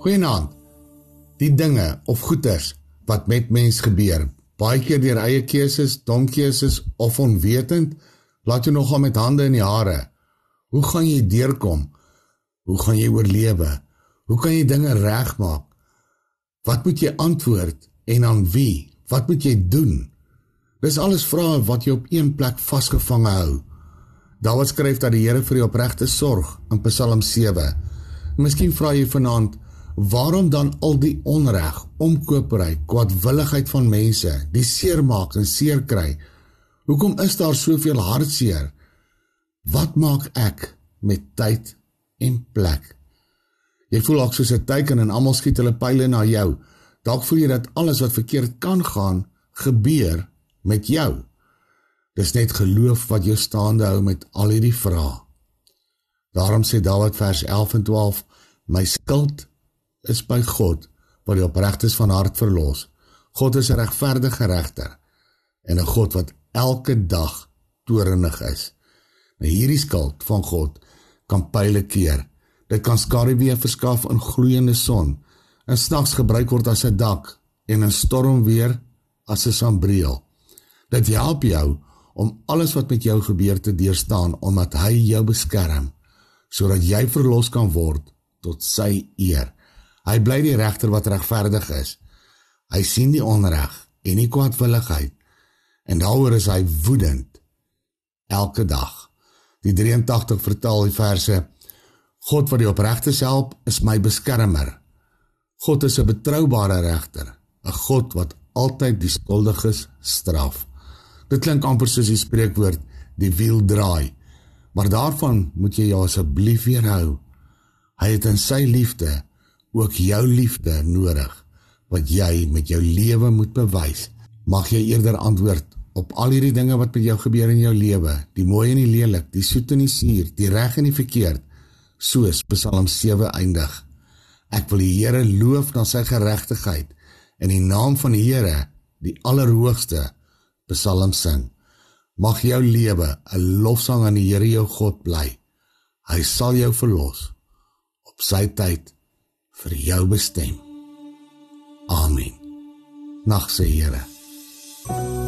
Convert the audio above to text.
Goeienaand. Die dinge of goeters wat met mens gebeur, baie keer deur eie keuses, dom keuses of onwetend, laat jou nogal met hande in die hare. Hoe gaan jy deurkom? Hoe gaan jy oorlewe? Hoe kan jy dinge regmaak? Wat moet jy antwoord en aan wie? Wat moet jy doen? Dis alles vrae wat jy op een plek vasgevang hou. Dawid skryf dat die Here vir jou opregte sorg in Psalm 7. Miskien vra jy vanaand, Waarom dan al die onreg, omkopery, kwaadwilligheid van mense, die seermaak en seerkry? Hoekom is daar soveel hartseer? Wat maak ek met tyd en plek? Jy voel ook soos 'n teiken en almal skiet hulle pile na jou. Dalk voel jy dat alles wat verkeerd kan gaan, gebeur met jou. Dis net geloof wat jou staande hou met al hierdie vrae. Daarom sê Dawid vers 11 en 12: My skuld is by God wat die opregtes van hart verlos. God is 'n regverdige regter en 'n God wat elke dag toornig is. Nou hierdie skuld van God kan pile keer. Dit kan skaduwee verskaf in gloeiende son en snags gebruik word as 'n dak en in storm weer as 'n sambreel. Dit help jou om alles wat met jou gebeur te deurstaan omdat hy jou beskerm sodat jy verlos kan word tot sy eer. Hy bly die regter wat regverdig is. Hy sien die onreg en die kwaadwilligheid en daaroor is hy woedend elke dag. Die 83 vertaal die verse God wat die opregtes help is my beskermer. God is 'n betroubare regter, 'n God wat altyd die skuldiges straf. Dit klink amper soos die spreekwoord die wiel draai. Maar daarvan moet jy jou asseblief weerhou. Hy het in sy liefde ook jou liefde nodig wat jy met jou lewe moet bewys. Mag jy eerder antwoord op al hierdie dinge wat met jou gebeur in jou lewe, die mooi en die lelik, die soet en die suur, die reg en die verkeerd, soos Psalm 7 eindig. Ek wil die Here loof na sy geregtigheid in die naam van die Here, die Allerhoogste, Psalm sing. Mag jou lewe 'n lofsang aan die Here jou God bly. Hy sal jou verlos op sy tyd vir jou bestem. Amen. Nag se Here. thank you